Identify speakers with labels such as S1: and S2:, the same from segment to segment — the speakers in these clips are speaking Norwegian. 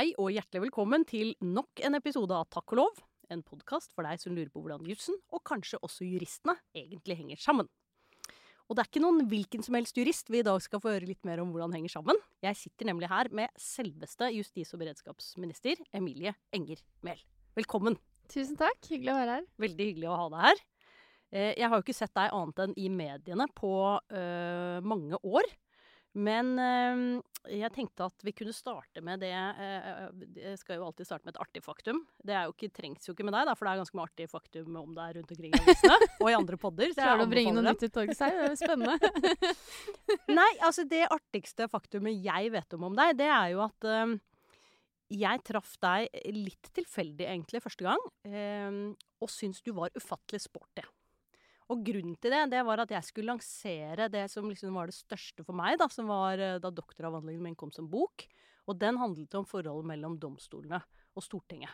S1: Hei og hjertelig velkommen til nok en episode av Takk og lov. En podkast for deg som lurer på hvordan jussen, og kanskje også juristene, egentlig henger sammen. Og det er ikke noen hvilken som helst jurist vi i dag skal få høre litt mer om hvordan henger sammen. Jeg sitter nemlig her med selveste justis- og beredskapsminister Emilie Enger Mehl. Velkommen.
S2: Tusen takk. Hyggelig å være her.
S1: Veldig hyggelig å ha deg her. Eh, jeg har jo ikke sett deg annet enn i mediene på øh, mange år. Men øh, jeg tenkte at vi kunne starte med det Jeg skal jo alltid starte med et artig faktum. Det jo ikke, trengs jo ikke med deg, da, for det er ganske mye artig faktum om deg rundt omkring i avisene og i andre podder.
S2: Klarer du å bringe noe nytt til torgs her? Det er spennende.
S1: Nei, altså det artigste faktumet jeg vet om om deg, det er jo at øh, jeg traff deg litt tilfeldig egentlig første gang, øh, og syns du var ufattelig sporty. Og grunnen til det, det var at jeg skulle lansere det som liksom var det største for meg, da, som var da doktoravhandlingen min kom som bok. Og den handlet om forholdet mellom domstolene og Stortinget.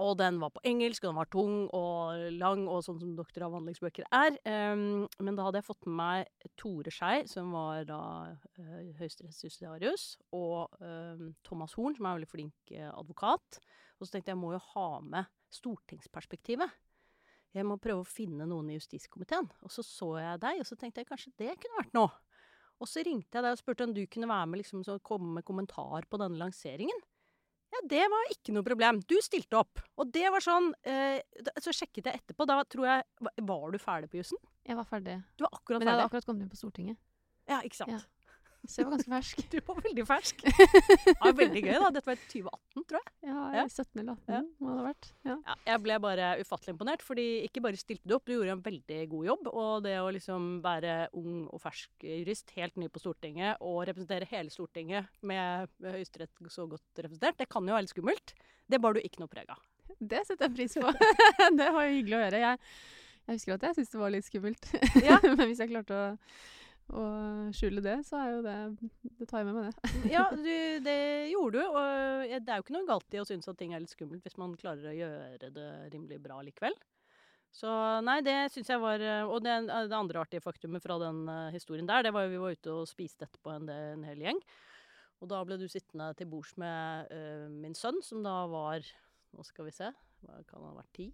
S1: Og den var på engelsk, og den var tung og lang, og sånn som doktoravhandlingsbøker er. Um, men da hadde jeg fått med meg Tore Skei, som var da uh, høyesterettsjustitiarius, og um, Thomas Horn, som er en veldig flink uh, advokat. Og så tenkte jeg jeg må jo ha med stortingsperspektivet jeg må prøve å finne noen i justiskomiteen. Og så så jeg deg, og så tenkte jeg kanskje det kunne vært noe. Og så ringte jeg deg og spurte om du kunne være med liksom, så komme med kommentar på denne lanseringen. Ja, det var ikke noe problem. Du stilte opp. Og det var sånn eh, Så sjekket jeg etterpå. Da tror jeg Var du ferdig på jussen?
S2: Jeg var ferdig.
S1: Du var akkurat ferdig.
S2: Men jeg hadde akkurat kommet inn på Stortinget.
S1: Ja, ikke sant.
S2: Ja. Så jeg var ganske fersk.
S1: Du var veldig fersk. Ja, veldig gøy, da. Dette var i 2018, tror jeg.
S2: Ja,
S1: Ja.
S2: 17 eller 18
S1: Ja.
S2: må det ha vært. Ja.
S1: Ja, jeg ble bare ufattelig imponert, fordi ikke bare stilte du opp, du gjorde en veldig god jobb. Og det å liksom være ung og fersk jurist, helt ny på Stortinget, og representere hele Stortinget med med Høyesterett så godt representert, det kan jo være litt skummelt. Det bar du ikke noe preg av.
S2: Det setter jeg pris på. det var jo hyggelig å høre. Jeg, jeg husker at jeg syntes det var litt skummelt.
S1: Ja.
S2: Men hvis jeg klarte å, å skjule det, så er jo det Det tar jeg med meg, det.
S1: Ja, du, det gjorde du, og det er jo ikke noe galt i å synes at ting er litt skummelt hvis man klarer å gjøre det rimelig bra likevel. Så nei, det syns jeg var Og det, det andre artige faktumet fra den eh, historien der, det var jo vi var ute og spiste etterpå en, del- en hel gjeng. Og da ble du sittende til bords med uh, min sønn, som da var Nå skal vi se, kan han ha vært ti?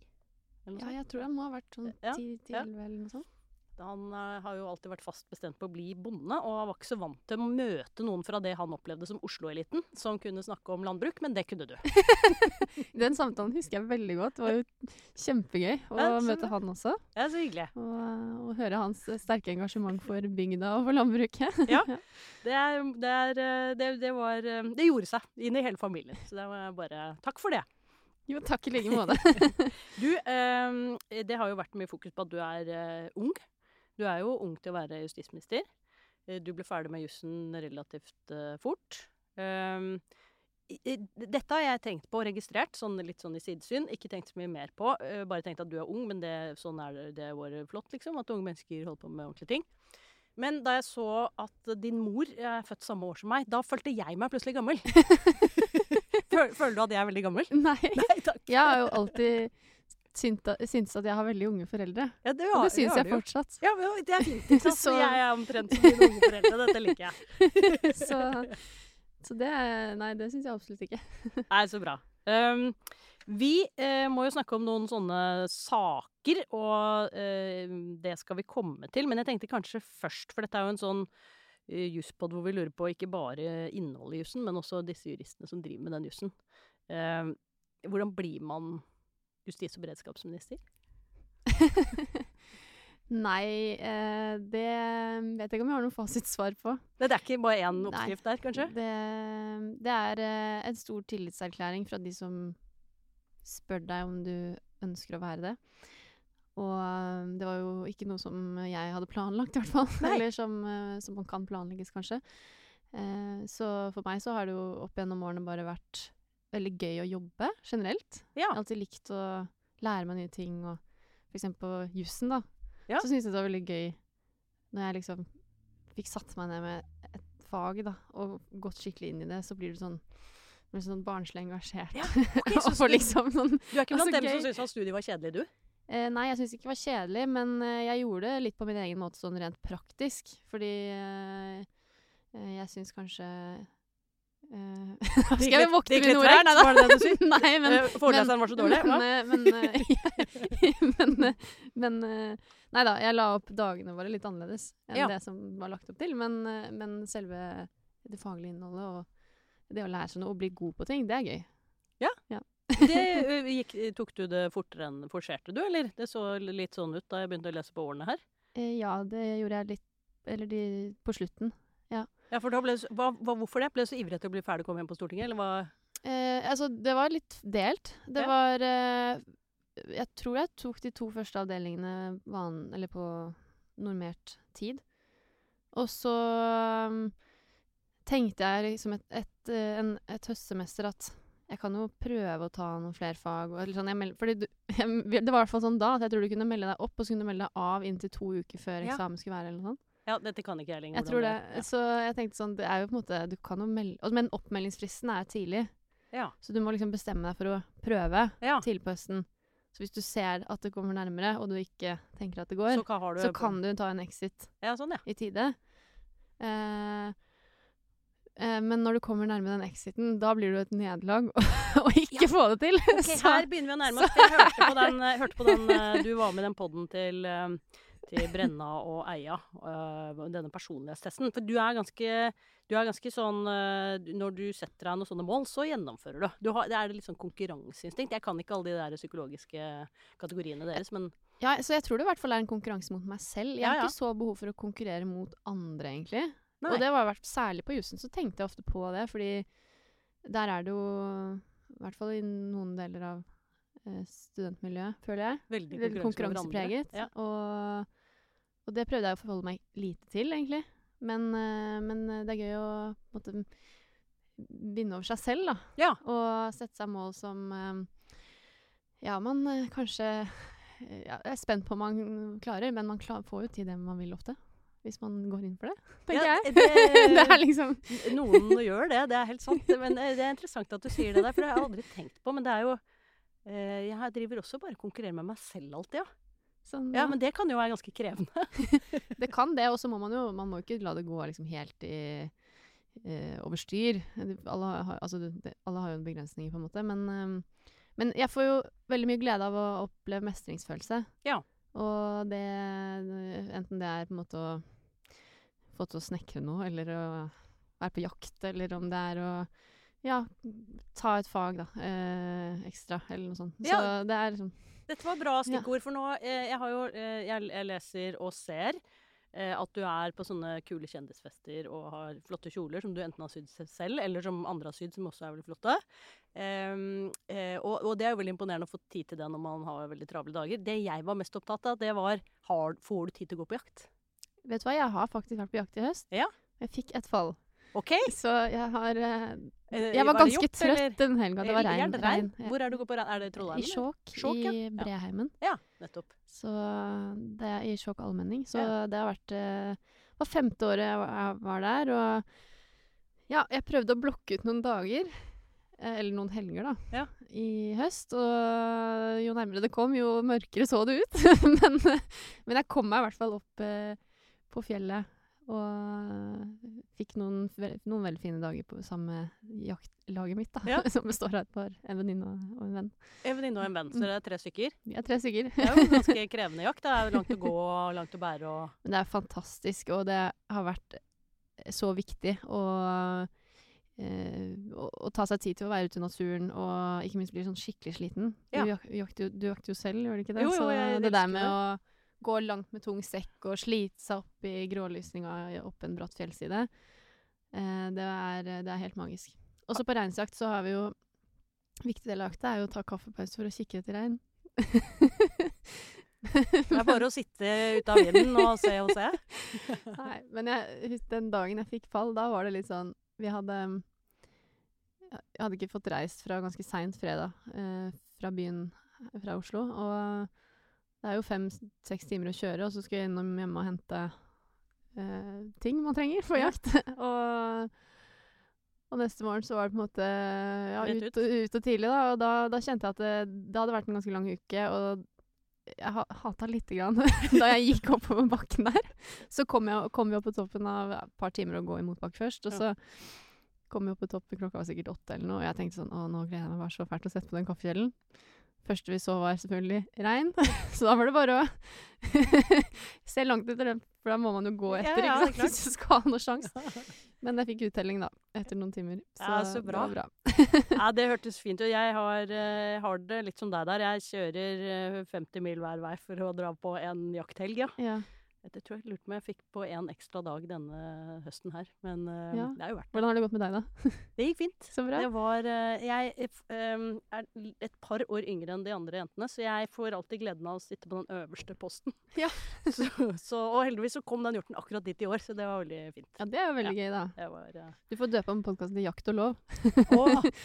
S2: Ja, jeg tror han må ha vært sånn ti-elleve
S1: ja.
S2: eller noe sånt.
S1: Han eh, har jo alltid vært fast bestemt på å bli bonde, og var ikke så vant til å møte noen fra det han opplevde som Oslo-eliten, som kunne snakke om landbruk, men det kunne du.
S2: Den samtalen husker jeg veldig godt. Det var jo kjempegøy å
S1: Ja,
S2: møte han også.
S1: Er så hyggelig.
S2: Og, og høre hans sterke engasjement for bygda og for landbruket.
S1: Ja. Det, er, det, er, eh, det, det var eh, Det gjorde seg inn i hele familien. Så det var bare Takk for det.
S2: Jo, takk i like måte.
S1: Du, eh, det har jo vært mye fokus på at du er eh, ung. Du er jo ung til å være justisminister. Eh, Du ble ferdig med jussen relativt eh, fort. I- dette har jeg tenkt på og registrert, sånn, litt sånn i sidesyn. Ikke tenkt så mye mer på. eh, bare tenkt at du er ung, men det, sånn er det, er flott, liksom. At unge mennesker holder på med ordentlige ting. Men da jeg så at din mor er født samme år som meg, da følte jeg meg plutselig gammel. Føl- Føler du at jeg er veldig gammel?
S2: Nei.
S1: Nei.
S2: Jeg har jo alltid syntes at, jeg har veldig unge foreldre.
S1: Ja, det,
S2: Og det syns jeg fortsatt.
S1: Ja, men det er fint. Ikke sant?
S2: Så-
S1: Jeg er omtrent som mine unge foreldre. Dette liker jeg.
S2: Så, så det Nei, det syns jeg absolutt ikke.
S1: Nei, så bra. Um, vi eh, må jo snakke om noen sånne saker, og eh, det skal vi komme til. Men jeg tenkte kanskje først, for dette er jo en sånn uh, jusspod hvor vi lurer på ikke bare innholdet i jussen, men også disse juristene som driver med den jussen. Uh, hvordan blir man justis- og beredskapsminister?
S2: Nei, eh, det vet jeg ikke om jeg har noe fasitsvar på.
S1: Det er ikke bare én
S2: Nei.
S1: oppskrift der, kanskje?
S2: Det, det er eh, en stor tillitserklæring fra de som spør deg om du ønsker å være det. Og eh, det var jo ikke noe som jeg hadde planlagt, i hvert fall.
S1: Nei.
S2: Eller som, eh, som man kan planlegges, kanskje. Eh, så for meg så har det jo opp gjennom årene bare vært veldig gøy å jobbe, generelt.
S1: Ja.
S2: Jeg har alltid likt å lære meg nye ting, og for eksempel på jussen, da.
S1: Ja.
S2: Så syntes jeg det var veldig gøy når jeg liksom fikk satt meg ned med et fag, da, og gått skikkelig inn i det, så blir du sånn blir sånn barnslig engasjert.
S1: Ja, okay, så
S2: liksom sånn
S1: Du er ikke blant
S2: dem
S1: dem som
S2: gøy.
S1: syns at studiet var kjedelig, du?
S2: eh, Nei, jeg syns ikke det var kjedelig, men eh, jeg gjorde det litt på min egen måte sånn rent praktisk. Fordi eh, eh, jeg syns kanskje Skal
S1: gikk
S2: jeg vokte mine ord her?
S1: treigt, var det det du
S2: sier? Nei, men
S1: Eh, Foreleseren var så dårlig?
S2: Men, eh, men, eh, men, eh, men eh, Nei da, jeg la opp dagene våre litt annerledes enn
S1: Ja.
S2: det som var lagt opp til. Men, eh, men selve det faglige innholdet og det å lære seg noe og bli god på ting, det er gøy.
S1: Det, gikk, tok du det fortere enn Forserte du, eller? Det så litt sånn ut da jeg begynte å lese på årene her.
S2: Eh, ja, det gjorde jeg litt Eller de, på slutten.
S1: Ja, for da ble, hva, Hvorfor det? Ble du så ivrig etter å bli ferdig og komme hjem på Stortinget, eller hva?
S2: Eh, altså, det var litt delt. Det
S1: Ja.
S2: var eh, Jeg tror jeg tok de to første avdelingene van, eller på normert tid. Og så um, tenkte jeg liksom et, et, eh, en, et høstsemester at jeg kan jo prøve å ta noen flere fag. Og, sånn, meld, fordi du, jeg, det var i hvert fall sånn da at jeg tror du kunne melde deg opp, og så kunne du melde deg av inntil to uker før
S1: Ja.
S2: eksamen skulle være. eller noe sånt.
S1: Ja, dette kan ikke jeg lenger.
S2: Jeg tror det. Så jeg tenkte sånn, det er jo på en måte du kan jo melde, Men oppmeldingsfristen er tidlig.
S1: Ja.
S2: Så du må liksom bestemme deg for å prøve
S1: ja.
S2: tidlig på høsten. Så hvis du ser at det kommer nærmere, og du ikke tenker at det går,
S1: Så, har du
S2: så kan du ta en exit
S1: Ja, sånn, ja.
S2: i tide. Eh, eh, men når du kommer nærme den exiten, da blir det et nederlag å ikke få det til.
S1: Ok,
S2: Så-
S1: her begynner vi å nærme oss. Jeg hørte på den, hørte på den eh, Du var med i den podden til, eh, til Brenna og Eia, eh, denne personlighetstesten. For du er ganske, du er ganske sånn eh, Når du setter deg noen sånne mål, så gjennomfører du. du har, det er litt sånn konkurranseinstinkt. Jeg kan ikke alle de der psykologiske kategoriene deres, men
S2: Ja, så jeg tror det i hvert fall er en konkurranse mot meg selv. Jeg har
S1: ja.
S2: ikke så behov for å konkurrere mot andre, egentlig.
S1: Nei.
S2: Og det var vært, særlig på jussen så tenkte jeg ofte på det, fordi der er det jo I hvert fall i noen deler av eh, studentmiljøet, føler jeg.
S1: veldig
S2: Veldig
S1: konkurranse
S2: konkurransepreget.
S1: Ja.
S2: Og, og det prøvde jeg å forholde meg lite til, egentlig. Men, eh, men eh, det er gøy å måtte vinne over seg selv, da.
S1: Ja.
S2: Og sette seg mål som eh, Ja, man kanskje ja, Jeg er spent på om man klarer, men man klar, får jo til det man vil ofte. Hvis man går inn for det, tenker
S1: Ja,
S2: jeg.
S1: det-
S2: det er liksom
S1: Noen gjør det, det er helt sant. Men det er interessant at du sier det der, for det har jeg aldri tenkt på. Men det er jo Jeg driver også bare og konkurrerer med meg selv alltid, ja.
S2: Sånn
S1: Ja, men det kan jo være ganske krevende.
S2: Det kan det, og så må man jo Man må ikke la det gå liksom helt i eh, over styr. Alle har, altså, det, alle har jo begrensninger, på en måte. Men, eh, men jeg får jo veldig mye glede av å oppleve mestringsfølelse.
S1: Ja.
S2: Og det Enten det er på en måte å få til å snekre noe, eller å være på jakt, eller om det er å ja, ta et fag, da. Eh, ekstra, eller noe sånt. Så
S1: Ja.
S2: det er liksom
S1: Dette var bra stikkord, for nå eh, Jeg har jo eh, jeg, leser og ser eh, at du er på sånne kule kjendisfester og har flotte kjoler som du enten har sydd selv, eller som andre har sydd, som også er veldig flotte. Eh, og, og det er jo veldig imponerende å få tid til det når man har veldig travle dager. Det jeg var mest opptatt av, det var har, får du tid til å gå på jakt?
S2: Vet du hva, jeg har faktisk vært på jakt i høst.
S1: Ja.
S2: Jeg fikk et fall.
S1: OK?
S2: Så jeg har Jeg var
S1: var
S2: ganske
S1: eller?
S2: trøtt den helga. Det var regn.
S1: er det regn?
S2: regn.
S1: Hvor er du på regn? Er det
S2: I
S1: Trollheimen? I
S2: Skjåk,
S1: ja.
S2: i Breheimen.
S1: Ja, nettopp.
S2: Så det er i Skjåk allmenning. Så
S1: Ja.
S2: det har vært eh, Det var femte året jeg var- der, og ja, jeg prøvde å blokke ut noen dager. eh, Eller noen helger, da.
S1: Ja.
S2: I høst. Og jo nærmere det kom, jo mørkere så det ut. men, men jeg kom meg i hvert fall opp eh, på fjellet. Og fikk noen, noen veldig fine dager på, samme jaktlaget mitt, da.
S1: Ja.
S2: Som består av et par, en venninne og, en venn.
S1: En venninne og en venn, så dere er tre stykker.
S2: Vi er tre stykker.
S1: Det er jo en ganske krevende jakt. Det er langt å gå og langt å bære og
S2: Men det er fantastisk, og det har vært så viktig å, eh, å, å ta seg tid til å være ute i naturen, og ikke minst bli sånn skikkelig sliten.
S1: Ja.
S2: Du, jakter, jo- jo selv, gjør du ikke det?
S1: Jo, jo,
S2: så
S1: jeg
S2: det der med
S1: det.
S2: å gå langt med tung sekk og sliter seg opp i grålysninga opp en bratt fjellside, eh, det, er, det er helt magisk. Også på reinsjakt så har vi jo Viktig del av jakta er jo å ta kaffepause for å kikke etter rein.
S1: Det er bare å sitte ute av vinden og se og se.
S2: Nei, men jeg, den dagen jeg fikk fall, da var det litt sånn Vi hadde Jeg hadde ikke fått reist fra ganske seint fredag eh, fra byen fra Oslo. Og det er jo fem-seks timer å kjøre, og så skal jeg innom hjemme og hente eh, ting man trenger for
S1: Ja.
S2: jakt. og, og neste morgen så var det på en måte ja, ut, ut og tidlig, da. Og da, da kjente jeg at det, det hadde vært en ganske lang uke. og jeg ha, hata lite grann da jeg gikk oppover bakken der. Så kom, jeg, kom vi opp på toppen av et par timer å gå i motbakke først. Og så kom vi opp på toppen, klokka var sikkert åtte eller noe, og jeg tenkte sånn Å, nå gleder jeg meg bare så fælt til å sette på den kaffekjelen. Første vi så, var selvfølgelig regn. så da var det bare å se langt etter den, for da må man jo gå etter,
S1: ja,
S2: ikke sant? Hvis du skal ha noe sjanse. Men jeg fikk uttelling, da, etter noen timer. Så,
S1: Ja, så bra.
S2: det var bra.
S1: Ja, det hørtes fint ut. Jeg har, eh, har det litt som deg der. Jeg kjører eh, 50 mil hver vei for å dra på en jakthelg, ja.
S2: Ja.
S1: Det tror jeg lurte på om jeg fikk på en ekstra dag denne høsten her. Men eh,
S2: Ja.
S1: det er jo verdt det.
S2: Hvordan har det gått med deg, da?
S1: Det gikk fint.
S2: Så bra.
S1: Det var eh, Jeg f- er et par år yngre enn de andre jentene, så jeg får alltid gleden av å sitte på den øverste posten.
S2: Ja.
S1: så, så, og heldigvis så kom den hjorten akkurat dit i år, så det var veldig fint.
S2: Ja, det er jo veldig gøy, da.
S1: Var eh,
S2: Du får døpe om podkasten til Jakt og lov.
S1: Å,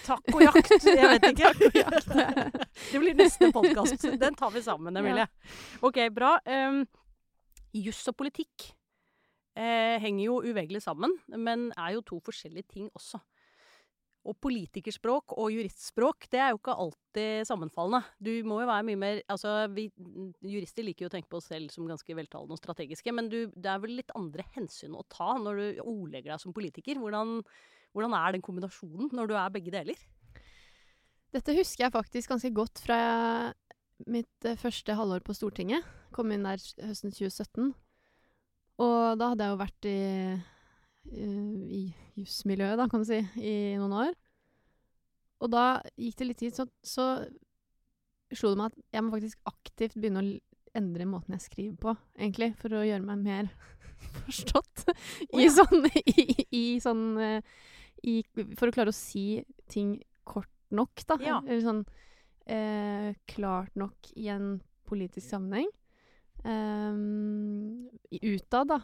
S1: takk og jakt! Jeg vet ikke.
S2: jakt.
S1: det blir neste podkast. Den tar vi sammen, Emilie. OK, bra. Um, Juss og politikk eh, henger jo uveggelig sammen, men er jo to forskjellige ting også. Og politikerspråk og juristspråk, det er jo ikke alltid sammenfallende. Du må jo være mye mer Altså, vi jurister liker jo å tenke på oss selv som ganske veltalende og strategiske, men du, det er vel litt andre hensyn å ta når du ordlegger deg som politiker. Hvordan, hvordan er den kombinasjonen når du er begge deler?
S2: Dette husker jeg faktisk ganske godt fra mitt eh, første halvår på Stortinget. Kom inn der høsten 2017. Og da hadde jeg jo vært i, eh, i jusmiljøet, da, kan du si, i noen år. Og da gikk det litt tid, så, så slo det meg at jeg må faktisk aktivt begynne å endre måten jeg skriver på, egentlig, for å gjøre meg mer forstått. I
S1: ja.
S2: sånn, i, i sånn eh, i, For å klare å si ting kort nok, da.
S1: Ja.
S2: Eller sånn eh, klart nok i en politisk sammenheng. Um, utad, da.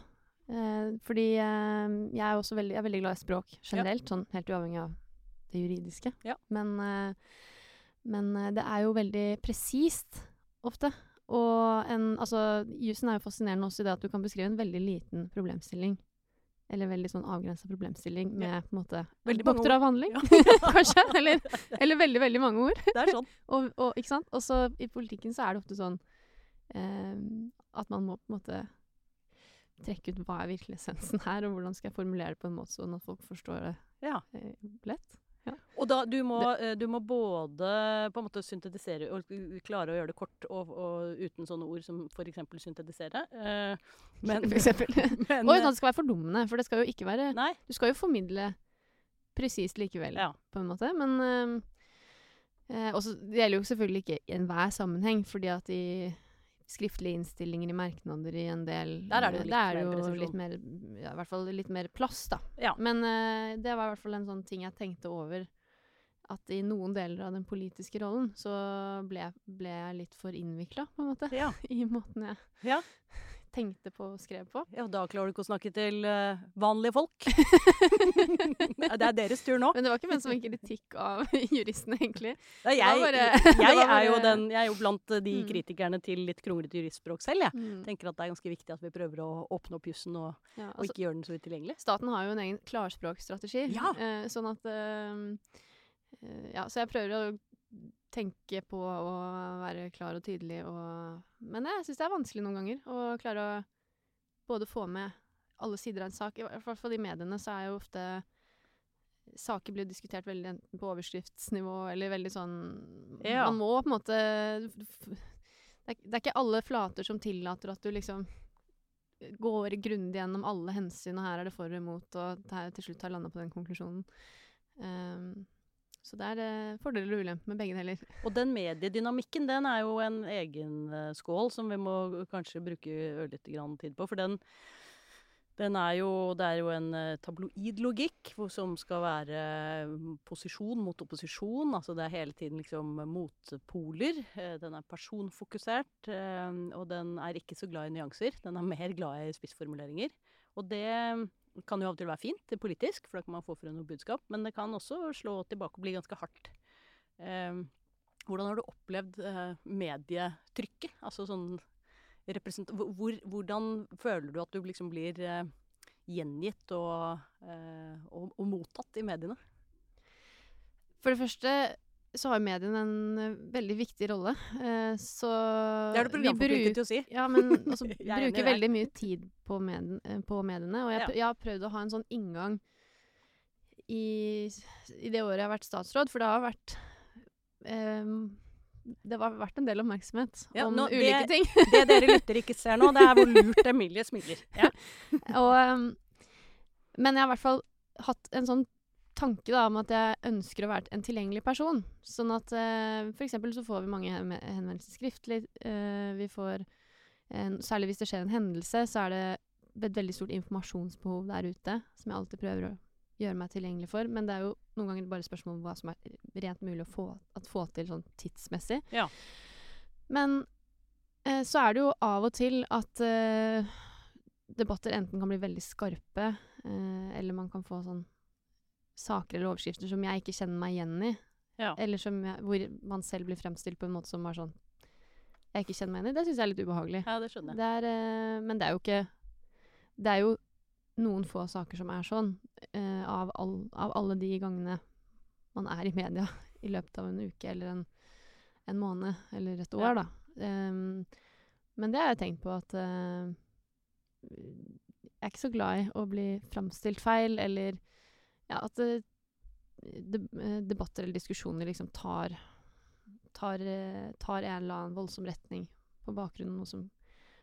S2: Eh, fordi eh, jeg er også veldig, jeg er veldig glad i språk generelt, sånn helt uavhengig av det juridiske.
S1: Ja.
S2: Men, eh, men eh, det er jo veldig presist ofte. Og en, altså, jussen er jo fascinerende også i det at du kan beskrive en veldig liten problemstilling. Eller veldig sånn avgrensa problemstilling med
S1: Ja.
S2: på en måte
S1: Veldig
S2: doktoravhandling,
S1: Ja.
S2: kanskje. Eller, eller veldig, veldig mange ord.
S1: Det er sånn.
S2: Og, og, ikke sant? Og så i politikken så er det ofte sånn eh, at man må på en måte trekke ut hva er virkelig essensen her, og hvordan skal jeg formulere det på en måte sånn at folk forstår det
S1: Ja.
S2: eh, lett.
S1: Og da, du må, eh, du må både på en måte syntetisere og klare å gjøre det kort og, og uten sånne ord som f.eks. syntetisere. Eh, men,
S2: For eksempel.
S1: men,
S2: Og uten at det skal være fordummende, for det skal jo ikke være
S1: Nei.
S2: Du skal jo formidle presist likevel,
S1: Ja.
S2: på en måte. Men eh, eh, også, Det gjelder jo selvfølgelig ikke i enhver sammenheng, fordi at i skriftlige innstillinger i merknader i en del
S1: Der er det jo litt
S2: det er
S1: mer
S2: jo
S1: presisjon.
S2: litt mer ja, I hvert fall litt mer plass, da.
S1: Ja.
S2: Men uh, det var i hvert fall en sånn ting jeg tenkte over. At i noen deler av den politiske rollen så ble, ble jeg litt for innvikla, på en måte.
S1: Ja.
S2: I måten jeg
S1: Ja.
S2: Tenkte på og skrev på.
S1: ja, da klarer du ikke å snakke til uh, vanlige folk. Det er deres tur nå.
S2: Men det var ikke ment som en kritikk av juristene, egentlig. Da,
S1: jeg,
S2: bare-
S1: jeg,
S2: bare...
S1: er jo den, jeg er jo blant de
S2: Mm.
S1: kritikerne til litt kronglete juristspråk selv. Jeg
S2: Mm.
S1: tenker at det er ganske viktig at vi prøver å åpne opp jussen og,
S2: Ja,
S1: og
S2: altså,
S1: ikke gjøre den så utilgjengelig.
S2: staten har jo en egen klarspråkstrategi.
S1: Ja.
S2: Eh, sånn at eh, eh, Ja, så jeg prøver å tenke på å være klar og tydelig og Men jeg syns det er vanskelig noen ganger å klare å både få med alle sider av en sak. I hvert fall i mediene så er jo ofte Saker blir diskutert veldig enten på overskriftsnivå eller veldig sånn
S1: Ja.
S2: Man må på en måte det er, det er ikke alle flater som tillater at du liksom går grundig gjennom alle hensyn, og her er det for og imot, og til slutt har landa på den konklusjonen. Ehm, så det er eh, fordeler og ulemper med begge deler.
S1: Og den mediedynamikken, den er jo en egen eh, skål som vi må kanskje bruke ørlite grann tid på. For den, er jo Det er jo en eh, tabloid logikk som skal være posisjon mot opposisjon. Altså det er hele tiden liksom motpoler. Den er personfokusert, og den er ikke så glad i nyanser. Den er mer glad i spissformuleringer. Og det kan jo av og til være fint politisk, for da kan man få frem noe budskap. Men det kan også slå tilbake og bli ganske hardt. Eh, hvordan har du opplevd eh, medietrykket? Altså sånn Hvor, hvordan føler du at du liksom blir eh, gjengitt og, eh, og, og mottatt i mediene?
S2: For det første så har mediene en eh, veldig viktig rolle. eh, så
S1: Det er du
S2: vi
S1: programforpliktet til å si.
S2: Ja, men
S1: enig
S2: bruker veldig mye tid på, medien, eh, på mediene. Og jeg,
S1: Ja.
S2: jeg har prøvd å ha en sånn inngang i, i det året jeg har vært statsråd, for det har vært ehm, Det har vært en del oppmerksomhet
S1: Ja,
S2: om
S1: nå- det-
S2: ulike ting.
S1: Det dere lytter ikke ser nå, det er hvor lurt Emilie smiler. Ja.
S2: Og, um, men jeg har i hvert fall hatt en sånn tanke da, om at jeg ønsker å være en tilgjengelig person. Sånn at for eksempel så får vi mange hen- henvendelser skriftlig. eh, vi får en, Særlig hvis det skjer en hendelse, så er det et veldig stort informasjonsbehov der ute, som jeg alltid prøver å gjøre meg tilgjengelig for. Men det er jo noen ganger bare spørsmål om hva som er rent mulig å få, at få til sånn tidsmessig.
S1: Ja.
S2: Men eh, så er det jo av og til at eh, debatter enten kan bli veldig skarpe, eh, eller man kan få sånn saker eller overskrifter som jeg ikke kjenner meg igjen i.
S1: Ja.
S2: Eller som jeg, hvor man selv blir fremstilt på en måte som er sånn jeg ikke kjenner meg igjen i. Det syns jeg er litt ubehagelig.
S1: ja, det skjønner jeg.
S2: Det er, eh, men det er jo ikke Det er jo noen få saker som er sånn, eh, av, all, av alle de gangene man er i media i løpet av en uke eller en, en måned eller et år,
S1: Ja.
S2: da. Um, men det har jeg tenkt på at eh, Jeg er ikke så glad i å bli framstilt feil, eller ja, at det, de, eh, debatter eller diskusjoner liksom tar tar, eh, tar en eller annen voldsom retning på bakgrunn av noe som,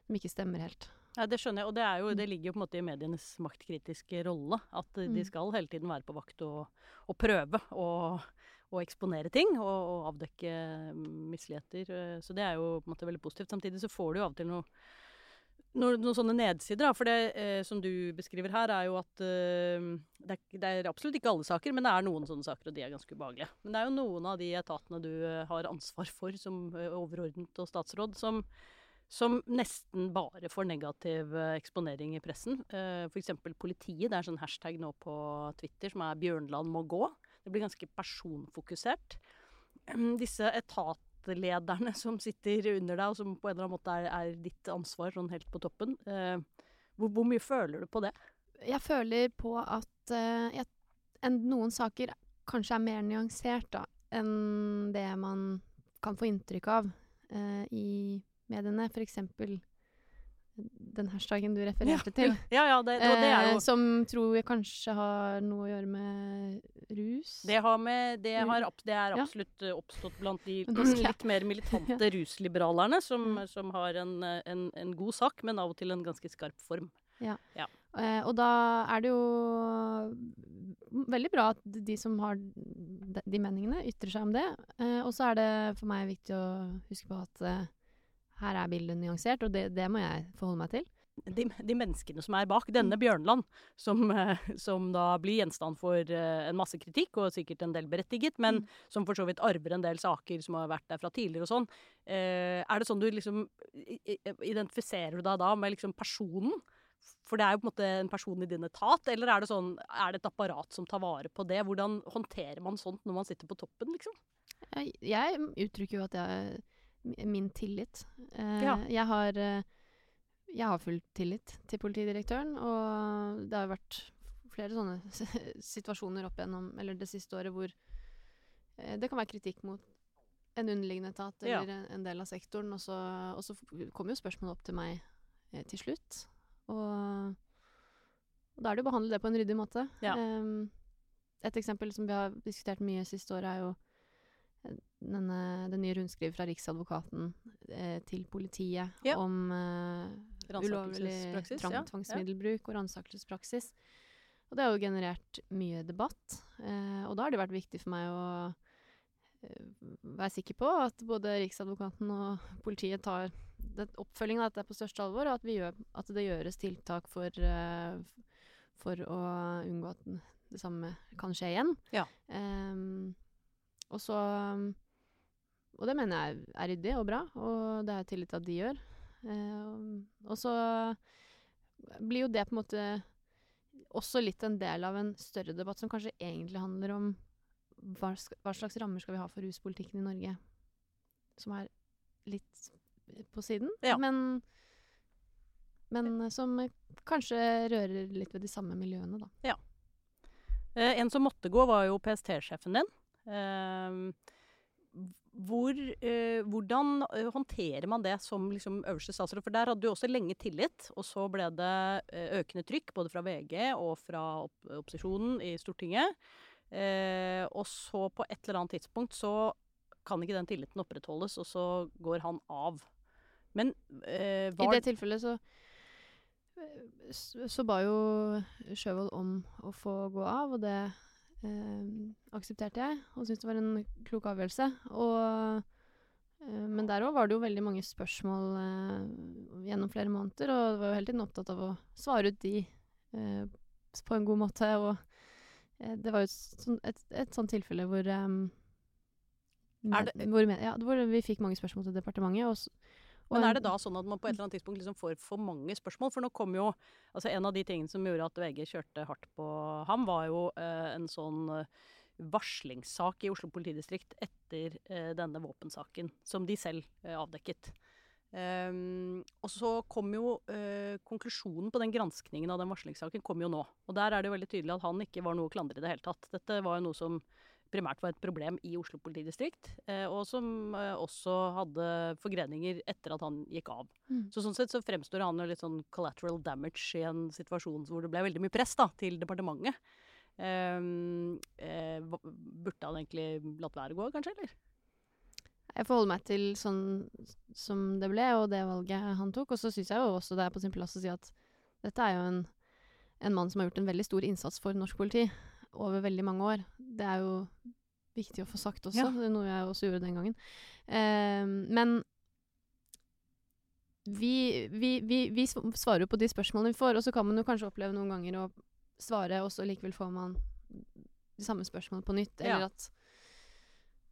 S2: som ikke stemmer helt.
S1: Ja, det skjønner jeg. Og det, er jo,
S2: Mm.
S1: det ligger jo på en måte i medienes maktkritiske rolle. At eh,
S2: Mm.
S1: de skal hele tiden være på vakt og, og prøve å, eksponere ting og, og avdekke misligheter. eh, Så det er jo på en måte veldig positivt. Samtidig så får du jo av og til noe noen, noen sånne nedsider. Da. For det eh, som du beskriver her, er jo at eh, det, er, det er absolutt ikke alle saker, men det er noen sånne saker, og de er ganske ubehagelige. Men det er jo noen av de etatene du eh, har ansvar for som eh, overordnet og statsråd, som, som nesten bare får negativ eh, eksponering i pressen. Eh, F.eks. politiet. Det er en sånn hashtag nå på Twitter som er 'Bjørnland må gå'. Det blir ganske personfokusert. Disse Disse etatlederne som sitter under deg, og som på en eller annen måte er, er ditt ansvar sånn helt på toppen. eh, hvor, hvor mye føler du på det?
S2: Jeg føler på at eh, jeg, en, noen saker kanskje er mer nyansert da, enn det man kan få inntrykk av eh, i mediene. For eksempel den hashtagen du refererte til.
S1: Ja, ja, det, det, det er jo
S2: Eh, som tror jeg kanskje har noe å gjøre med rus.
S1: Det, har med, det, har, det er absolutt ja. oppstått blant de litt mer militante rusliberalerne, som,
S2: Mm.
S1: som har en, eh, en, en god sak, men av og til en ganske skarp form.
S2: Eh, og da er det jo veldig bra at de som har de, de meningene, ytrer seg om det. Eh, og så er det for meg viktig å huske på at eh, her er bildet nyansert, og det, det må jeg forholde meg til.
S1: De, de menneskene som er bak denne Bjørnland, som, eh, som da blir gjenstand for eh, en masse kritikk, og sikkert en del berettiget, men
S2: Mm.
S1: som for så vidt arver en del saker som har vært der fra tidligere og sånn. Eh, er det sånn du liksom Identifiserer du deg da med liksom personen? For det er jo på en måte en person i din etat, eller er det sånn, er det et apparat som tar vare på det? Hvordan håndterer man sånt når man sitter på toppen, liksom?
S2: Jeg, jeg uttrykker jo at jeg Min tillit. Eh,
S1: Ja.
S2: Jeg har eh, jeg har full tillit til politidirektøren, og det har vært flere sånne situasjoner opp gjennom eller det siste året, hvor eh, det kan være kritikk mot en underliggende etat eller en, en del av sektoren, og så, og så kommer jo spørsmålet opp til meg eh, til slutt. Og, og da er det jo å behandle det på en ryddig måte.
S1: Ja.
S2: Em, et eksempel som vi har diskutert mye siste året, er jo denne, det nye rundskrivet fra Riksadvokaten eh, til politiet
S1: Ja.
S2: om eh, ulovlig tvang, tvangsmiddelbruk og ransakelsespraksis. Og det har jo generert mye debatt. Eh, og da har det vært viktig for meg å eh, være sikker på at både Riksadvokaten og politiet tar det, oppfølgingen av dette på største alvor, og at, vi gjør, at det gjøres tiltak for, eh, for å unngå at det samme kan skje igjen.
S1: Ja.
S2: Em, og så Og det mener jeg er ryddig og bra, og det har jeg tillit til at de gjør. Eh, og så blir jo det på en måte også litt en del av en større debatt som kanskje egentlig handler om hva, hva slags rammer skal vi ha for ruspolitikken i Norge, som er litt på siden,
S1: Ja.
S2: men, men som kanskje rører litt ved de samme miljøene, da.
S1: Eh, en som måtte gå, var jo PST-sjefen din. Eh, hvor, eh, hvordan eh, håndterer man det som liksom, øverste statsråd? For der hadde du også lenge tillit, og så ble det eh, økende trykk både fra VG og fra opp opposisjonen i Stortinget. Eh, og så på et eller annet tidspunkt så kan ikke den tilliten opprettholdes, og så går han av. Men eh, var
S2: I det tilfellet så så ba jo Sjøvold om å få gå av, og det eh, aksepterte jeg. Og syntes det var en klok avgjørelse. Og, eh, men der òg var det jo veldig mange spørsmål eh, gjennom flere måneder, og jeg var jo hele tiden opptatt av å svare ut de eh, på en god måte. Og eh, det var jo et, sånn, et, et sånt tilfelle hvor um,
S1: det-
S2: hvor, ja, hvor vi fikk mange spørsmål til departementet. Og
S1: Men er det da sånn at man på et eller annet tidspunkt liksom får for mange spørsmål? For nå kom jo altså En av de tingene som gjorde at VG kjørte hardt på ham, var jo eh, en sånn eh, varslingssak i Oslo politidistrikt etter eh, denne våpensaken, som de selv eh, avdekket. Um, og så kom jo uh, konklusjonen på den granskningen av den varslingssaken kom jo nå. Og der er det jo veldig tydelig at han ikke var noe å klandre i det hele tatt. Dette var jo noe som primært var et problem i Oslo politidistrikt, eh, og som eh, også hadde forgreninger etter at han gikk av.
S2: Mm.
S1: Så sånn sett så fremstår han litt sånn collateral damage i en situasjon hvor det ble veldig mye press da, til departementet. Um, eh, burde han egentlig latt være å gå, kanskje, eller?
S2: Jeg forholder meg til sånn som det ble, og det valget han tok. Og så syns jeg jo også det er på sin plass å si at dette er jo en, en mann som har gjort en veldig stor innsats for norsk politi over veldig mange år. Det er jo viktig å få sagt også.
S1: Ja.
S2: Det er noe jeg også gjorde den gangen. Eh, men vi, vi, vi, vi svarer jo på de spørsmålene vi får, og så kan man jo kanskje oppleve noen ganger å svare, og så likevel får man de samme spørsmålene på nytt. Eller
S1: Ja.
S2: at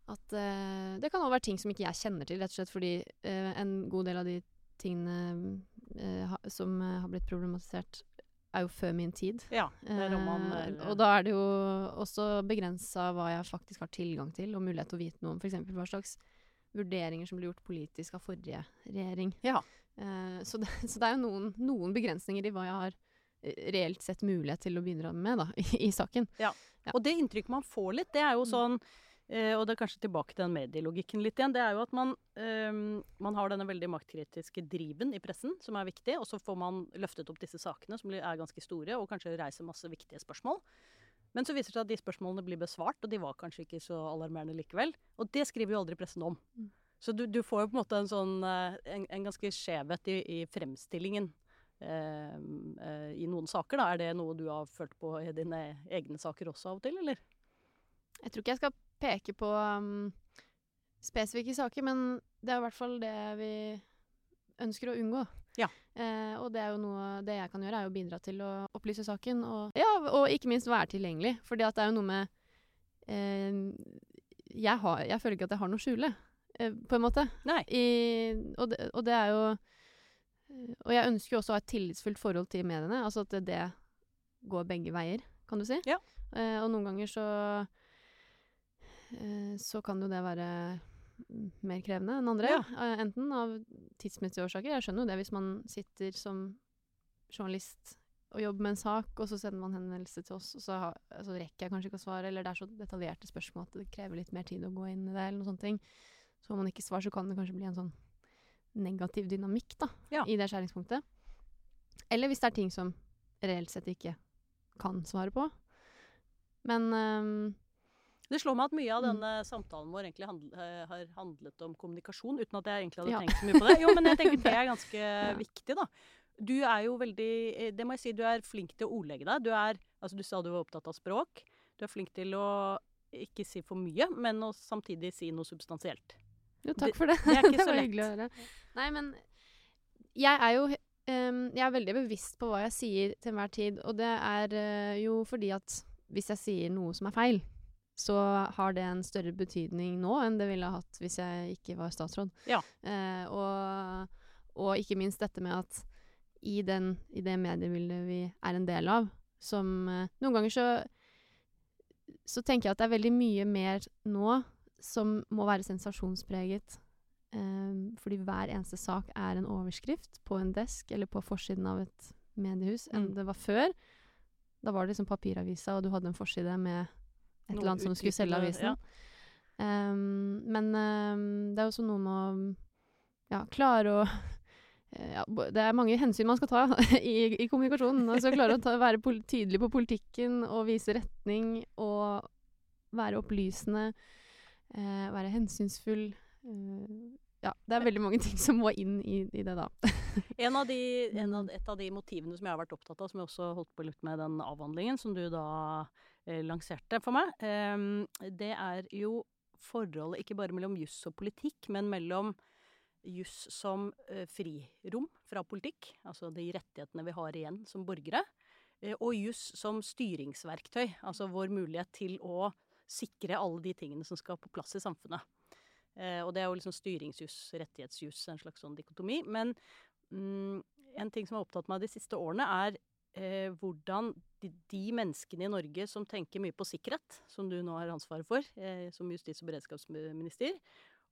S2: at eh, Det kan også være ting som ikke jeg kjenner til, rett og slett fordi eh, en god del av de tingene eh, ha, som eh, har blitt problematisert, er jo før min tid.
S1: Ja, det er roman,
S2: Eh, og da er det jo også begrensa hva jeg faktisk har tilgang til, og mulighet til å vite noe om f.eks. hva slags vurderinger som ble gjort politisk av forrige regjering.
S1: Ja.
S2: Eh, så, det, så det er jo noen, noen begrensninger i hva jeg har eh, reelt sett mulighet til å bidra med da, i, i saken. Ja.
S1: Og det inntrykket man får litt, det er jo
S2: Mm.
S1: sånn Og det er kanskje tilbake til den medielogikken litt igjen. Det er jo at man, eh, man har denne veldig maktkritiske driven i pressen, som er viktig. Og så får man løftet opp disse sakene, som er ganske store, og kanskje reiser masse viktige spørsmål. Men så viser det seg at de spørsmålene blir besvart, og de var kanskje ikke så alarmerende likevel. Og det skriver jo aldri pressen om.
S2: Mm.
S1: Så du, du får jo på en måte en sånn eh, en, en ganske skjevhet i, i fremstillingen. eh, eh, I noen saker, da. Er det noe du har følt på i dine egne saker også av og til, eller?
S2: Jeg tror ikke jeg skal peke på um, spesifikke saker, men det er i hvert fall det vi ønsker å unngå.
S1: Ja.
S2: Eh, og det er jo noe Det jeg kan gjøre, er å bidra til å opplyse saken. Og, ja, og ikke minst være tilgjengelig. Fordi det er jo noe med eh, jeg, har, jeg føler ikke at jeg har noe å skjule, eh, på en måte. I, og, det, og det er jo Og jeg ønsker jo også å ha et tillitsfullt forhold til mediene. Altså at det, det går begge veier, kan du si.
S1: Ja.
S2: Eh, og noen ganger så Så kan jo det være mer krevende enn andre.
S1: Ja.
S2: Eh, enten av tidsmessige årsaker. Jeg skjønner jo det hvis man sitter som journalist og jobber med en sak, og så sender man henvendelse til oss, og så, har, så rekker jeg kanskje ikke å svare, eller det er så detaljerte spørsmål at det krever litt mer tid å gå inn i det, eller noen sånne ting. Så om man ikke svar, så kan det kanskje bli en sånn negativ dynamikk da,
S1: Ja.
S2: i det skjæringspunktet. Eller hvis det er ting som reelt sett ikke kan svare på. Men ehm,
S1: Det slår meg at mye av
S2: Mm.
S1: denne samtalen vår egentlig handl eh, har handlet om kommunikasjon, uten at jeg egentlig hadde
S2: Ja.
S1: tenkt så mye på det. Jo, men jeg tenker det er ganske
S2: Ja.
S1: viktig, da. Du er jo veldig eh, Det må jeg si, du er flink til å ordlegge deg. Du er Altså, du sa du var opptatt av språk. Du er flink til å ikke si for mye, men å samtidig si noe substansielt.
S2: Jo, takk for det.
S1: det ikke så
S2: var hyggelig å høre. Nei, men jeg er jo um, Jeg er veldig bevisst på hva jeg sier til enhver tid, og det er uh, jo fordi at hvis jeg sier noe som er feil, så har det en større betydning nå enn det ville ha hatt hvis jeg ikke var statsråd.
S1: Ja.
S2: Eh, og, og ikke minst dette med at i, den, i det mediebildet vi er en del av, som eh, Noen ganger så så tenker jeg at det er veldig mye mer nå som må være sensasjonspreget. Eh, fordi hver eneste sak er en overskrift på en desk eller på forsiden av et mediehus enn
S1: Mm.
S2: det var før. Da var det liksom papiravisa, og du hadde en forside med et eller annet som skulle selge avisen.
S1: ja.
S2: Um, men um, det er også noe med å ja, klare å ja, Det er mange hensyn man skal ta i, i kommunikasjonen. Altså klare å ta, være tydelig på politikken og vise retning og være opplysende. Uh, være hensynsfull. Uh, ja, det er veldig mange ting som må inn i, i det, da.
S1: En av de, en av, et av de motivene som jeg har vært opptatt av, som jeg også holdt på litt med den avhandlingen som du da lanserte for meg, ehm, det er jo forholdet ikke bare mellom juss og politikk, men mellom juss som eh, frirom fra politikk, altså de rettighetene vi har igjen som borgere, eh, og juss som styringsverktøy, altså vår mulighet til å sikre alle de tingene som skal på plass i samfunnet. Eh, og det er jo liksom styringsjuss, rettighetsjuss, en slags sånn dikotomi. Men mm, en ting som har opptatt meg de siste årene, er eh, hvordan de, de menneskene i Norge som tenker mye på sikkerhet, som du nå har ansvaret for eh, som justis- og beredskapsminister,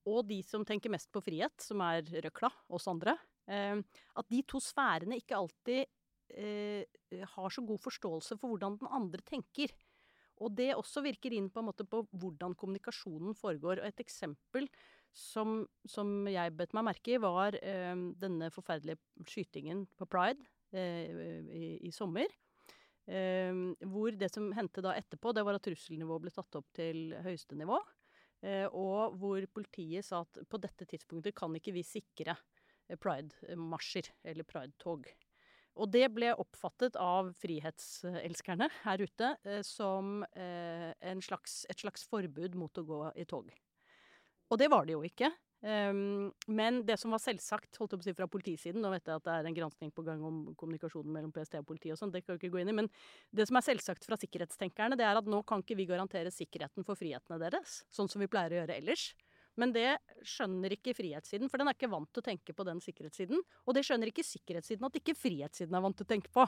S1: og de som tenker mest på frihet, som er røkla, oss andre, eh, at de to sfærene ikke alltid eh, har så god forståelse for hvordan den andre tenker. Og det også virker inn på en måte på hvordan kommunikasjonen foregår. Og et eksempel som, som jeg bet meg merke i, var eh, denne forferdelige skytingen på Pride i, i sommer. Eh, hvor det som hendte da etterpå, det var at trusselnivået ble tatt opp til høyeste nivå. Eh, og hvor politiet sa at på dette tidspunktet kan ikke vi sikre eh, pride-marsjer eller pride-tog. Og det ble oppfattet av frihetselskerne her ute eh, som eh, slags, et slags forbud mot å gå i tog. Og det var det jo ikke. Um, men det som var selvsagt holdt jeg på å si fra politisiden Nå vet jeg at det er en granskning på gang om kommunikasjonen mellom PST og politiet og sånn, det kan vi ikke gå inn i. Men det som er selvsagt fra sikkerhetstenkerne, det er at nå kan ikke vi garantere sikkerheten for frihetene deres, sånn som vi pleier å gjøre ellers. Men det skjønner ikke frihetssiden, for den er ikke vant til å tenke på den sikkerhetssiden. Og det skjønner ikke sikkerhetssiden at ikke frihetssiden er vant til å tenke på.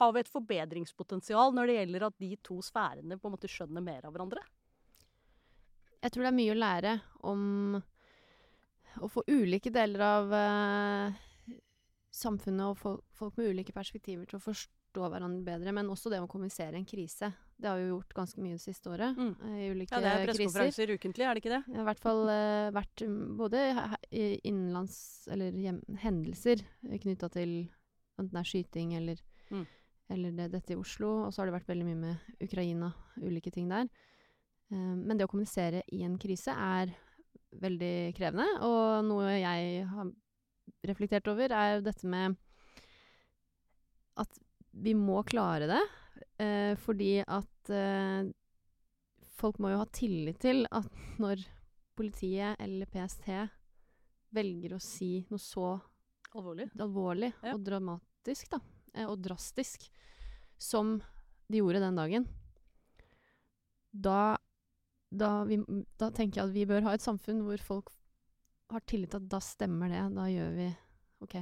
S1: Har vi et forbedringspotensial når det gjelder at de to sfærene på en måte skjønner mer av hverandre?
S2: Jeg tror det er mye å lære om å få ulike deler av eh, samfunnet og folk, folk med ulike perspektiver til å forstå hverandre bedre, men også det å kommunisere en krise. Det har vi jo gjort ganske mye det siste året.
S1: Mm.
S2: eh, I ulike
S1: Ja, det er
S2: kriser.
S1: pressekonferanser ukentlig, er det ikke det?
S2: I hvert fall eh, vært mm, både innenlands eller hjem, hendelser knytta til enten det er skyting eller,
S1: Mm.
S2: eller det, dette i Oslo. Og så har det vært veldig mye med Ukraina, ulike ting der. Eh, men det å kommunisere i en krise er veldig krevende, og noe jeg har reflektert over, er jo dette med at vi må klare det, eh, fordi at eh, folk må jo ha tillit til at når politiet eller PST velger å si noe så
S1: Alvorlig.
S2: alvorlig
S1: Ja.
S2: og dramatisk, da, eh, og drastisk, som de gjorde den dagen, da, da, vi, da tenker jeg at vi bør ha et samfunn hvor folk har tillit til at da stemmer det, da gjør vi OK,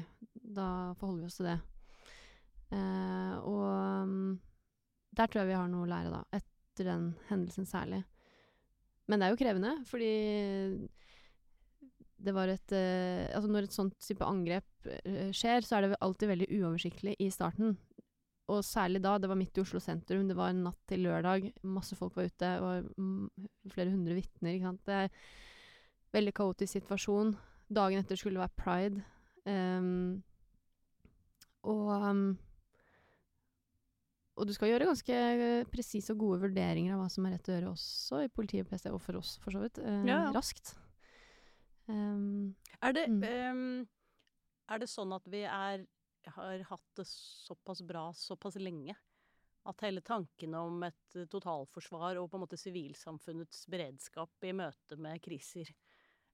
S2: da forholder vi oss til det. Eh, og mm, der tror jeg vi har noe å lære, da, etter den hendelsen særlig. Men det er jo krevende, fordi det var et eh, Altså når et sånt type angrep eh, skjer, så er det alltid veldig uoversiktlig i starten. Og særlig da. Det var midt i Oslo sentrum. Det var en natt til lørdag. Masse folk var ute. Og mm, flere hundre vitner. Ikke sant. Det er en veldig kaotisk situasjon. Dagen etter skulle det være pride. Um, og um, og du skal gjøre ganske eh, presise og gode vurderinger av hva som er rett å gjøre også i politiet og PST, og for oss for så vidt, eh,
S1: Ja, ja.
S2: raskt. Um,
S1: Er det,
S2: Mm.
S1: um, er det sånn at vi er, har hatt det såpass bra såpass lenge? At hele tanken om et totalforsvar og på en måte sivilsamfunnets beredskap i møte med kriser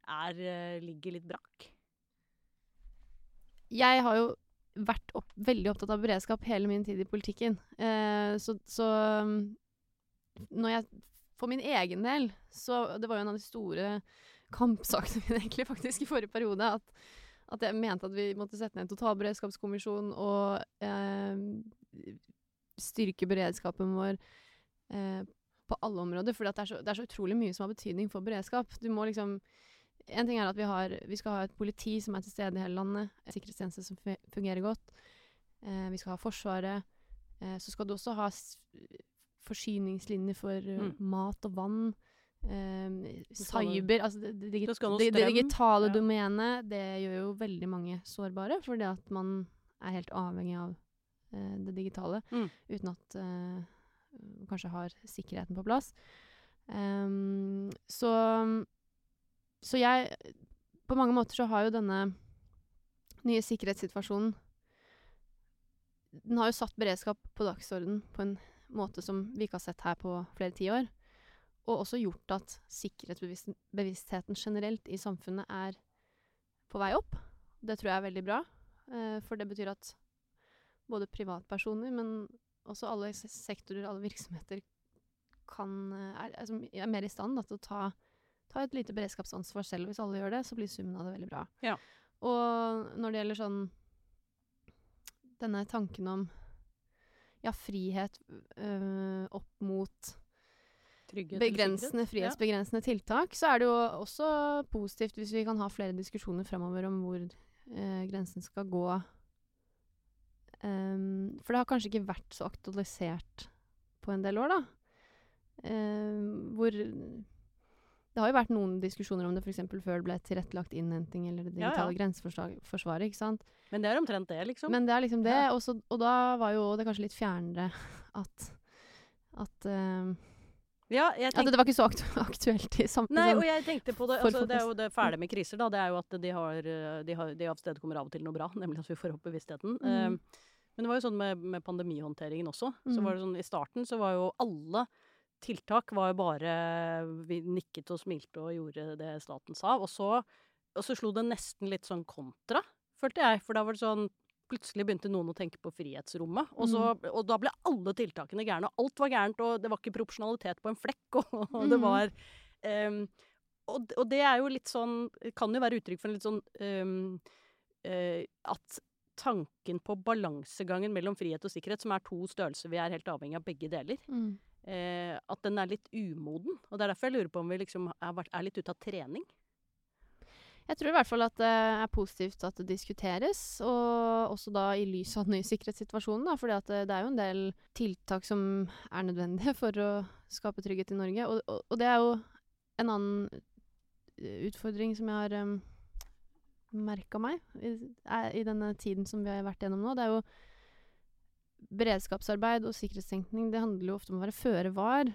S1: er, eh, ligger litt brakk?
S2: jeg har jo vært opp, veldig opptatt av beredskap hele min tid i politikken. Eh, så, så um, når jeg For min egen del, så Det var jo en av de store kampsakene mine egentlig faktisk i forrige periode. At, at jeg mente at vi måtte sette ned en totalberedskapskommisjon og eh, styrke beredskapen vår eh, på alle områder. For det, så- det er så utrolig mye som har betydning for beredskap. Du må liksom en ting er at vi, har, vi skal ha et politi som er til stede i hele landet, en sikkerhetstjeneste som fungerer godt. Eh, vi skal ha Forsvaret. Eh, så skal du også ha forsyningslinjer for
S1: Mm.
S2: mat og vann. Eh, cyber Altså det, det,
S1: Det
S2: det, det digitale
S1: ja.
S2: domenet, det gjør jo veldig mange sårbare, fordi at man er helt avhengig av eh, det digitale
S1: Mm.
S2: uten at eh, kanskje har sikkerheten på plass. Um, så Så jeg På mange måter så har jo denne nye sikkerhetssituasjonen Den har jo satt beredskap på dagsorden på en måte som vi ikke har sett her på flere tiår. Og også gjort at sikkerhetsbevisstheten generelt i samfunnet er på vei opp. Det tror jeg er veldig bra. eh, for det betyr at både privatpersoner, men også alle sektorer, alle virksomheter, kan, eh, er, er, er mer i stand da, til å ta, ta et lite beredskapsansvar selv. Hvis alle gjør det, så blir summen av det veldig bra.
S1: Ja.
S2: Og når det gjelder sånn Denne tanken om ja, frihet øh, opp mot begrensende,
S1: frihetsbegrensende Ja.
S2: tiltak, så er det jo også positivt hvis vi kan ha flere diskusjoner fremover om hvor eh, grensen skal gå. Um, for det har kanskje ikke vært så aktualisert på en del år, da. Um, hvor Det har jo vært noen diskusjoner om det f.eks. før det ble tilrettelagt innhenting eller det
S1: Ja, ja.
S2: digitale grenseforsvaret, ikke sant.
S1: Men det er omtrent det, liksom.
S2: Men det er liksom det,
S1: Ja.
S2: Også, og da var jo det kanskje litt fjernere at at, ehm,
S1: ja, jeg
S2: at det var ikke så aktu aktuelt i samfunnet.
S1: Nei, og jeg tenkte på det altså, Det er jo det fæle med kriser, da. Det er jo at de har eh, De, har, de avstedkommer av og til noe bra, nemlig at vi får opp bevisstheten.
S2: Mm.
S1: Eh, men det var jo sånn med, med pandemihåndteringen også. Så
S2: Mm.
S1: var det sånn, I starten så var jo alle tiltak var jo bare Vi nikket og smilte og gjorde det staten sa. Og så, og så slo det nesten litt sånn kontra, følte jeg. For da var det sånn Plutselig begynte noen å tenke på frihetsrommet. Og, så,
S2: Mm.
S1: og da ble alle tiltakene gærne. Og alt var gærent, og det var ikke proporsjonalitet på en flekk. Og, og det
S2: Mhm.
S1: var um, og, og det er jo litt sånn Kan jo være uttrykk for en litt sånn um, uh, At tanken på balansegangen mellom frihet og sikkerhet, som er to størrelser vi er helt avhengig av begge deler,
S2: Mm.
S1: eh, at den er litt umoden. Og det er derfor jeg lurer på om vi liksom er, er litt ute av trening.
S2: Jeg tror i hvert fall at det er positivt at det diskuteres, og også da i lys av den nye sikkerhetssituasjonen. For det, det er jo en del tiltak som er nødvendige for å skape trygghet i Norge. Og, og, og det er jo en annen eh, utfordring som jeg har um, merka meg i, i denne tiden som vi har vært gjennom nå. Det er jo beredskapsarbeid og sikkerhetstenkning. Det handler jo ofte om å være føre var.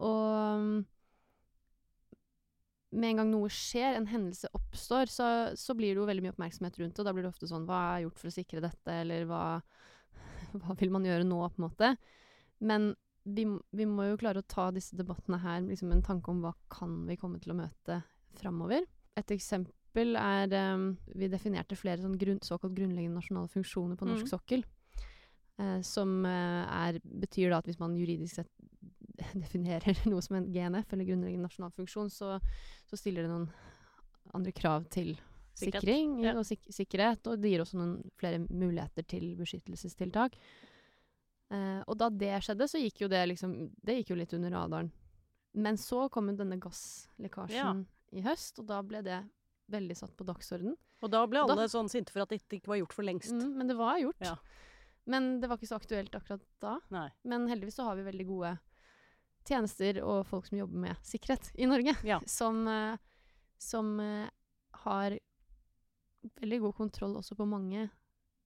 S2: Og um, med en gang noe skjer, en hendelse oppstår, så, så blir det jo veldig mye oppmerksomhet rundt det. Og da blir det ofte sånn Hva er gjort for å sikre dette, eller hva, hva vil man gjøre nå, på en måte. Men vi, vi må jo klare å ta disse debattene her liksom en tanke om hva kan vi komme til å møte framover. Et eksempel er um, Vi definerte flere sånn grunn, såkalt grunnleggende nasjonale funksjoner på norsk
S1: mm.
S2: sokkel. Uh, som uh, er, betyr da at hvis man juridisk sett definerer noe som en GNF, eller grunnleggende nasjonal funksjon, så, så stiller det noen andre krav til
S1: Sikkerhet,
S2: sikring
S1: ja.
S2: og sik sikkerhet, og det gir også noen flere muligheter til beskyttelsestiltak. Eh, og da det skjedde, så gikk jo det liksom Det gikk jo litt under radaren. Men så kom jo denne gasslekkasjen i høst, og da ble det veldig satt på dagsorden.
S1: Og da ble
S2: alle da-
S1: sånn sinte for at dette ikke var gjort for lengst.
S2: Mm, men det var gjort.
S1: Ja.
S2: Men det var ikke så aktuelt akkurat da.
S1: Nei.
S2: Men heldigvis så har vi veldig gode tjenester og folk som jobber med sikkerhet i Norge.
S1: Ja.
S2: Som, eh, som eh, har veldig god kontroll også på mange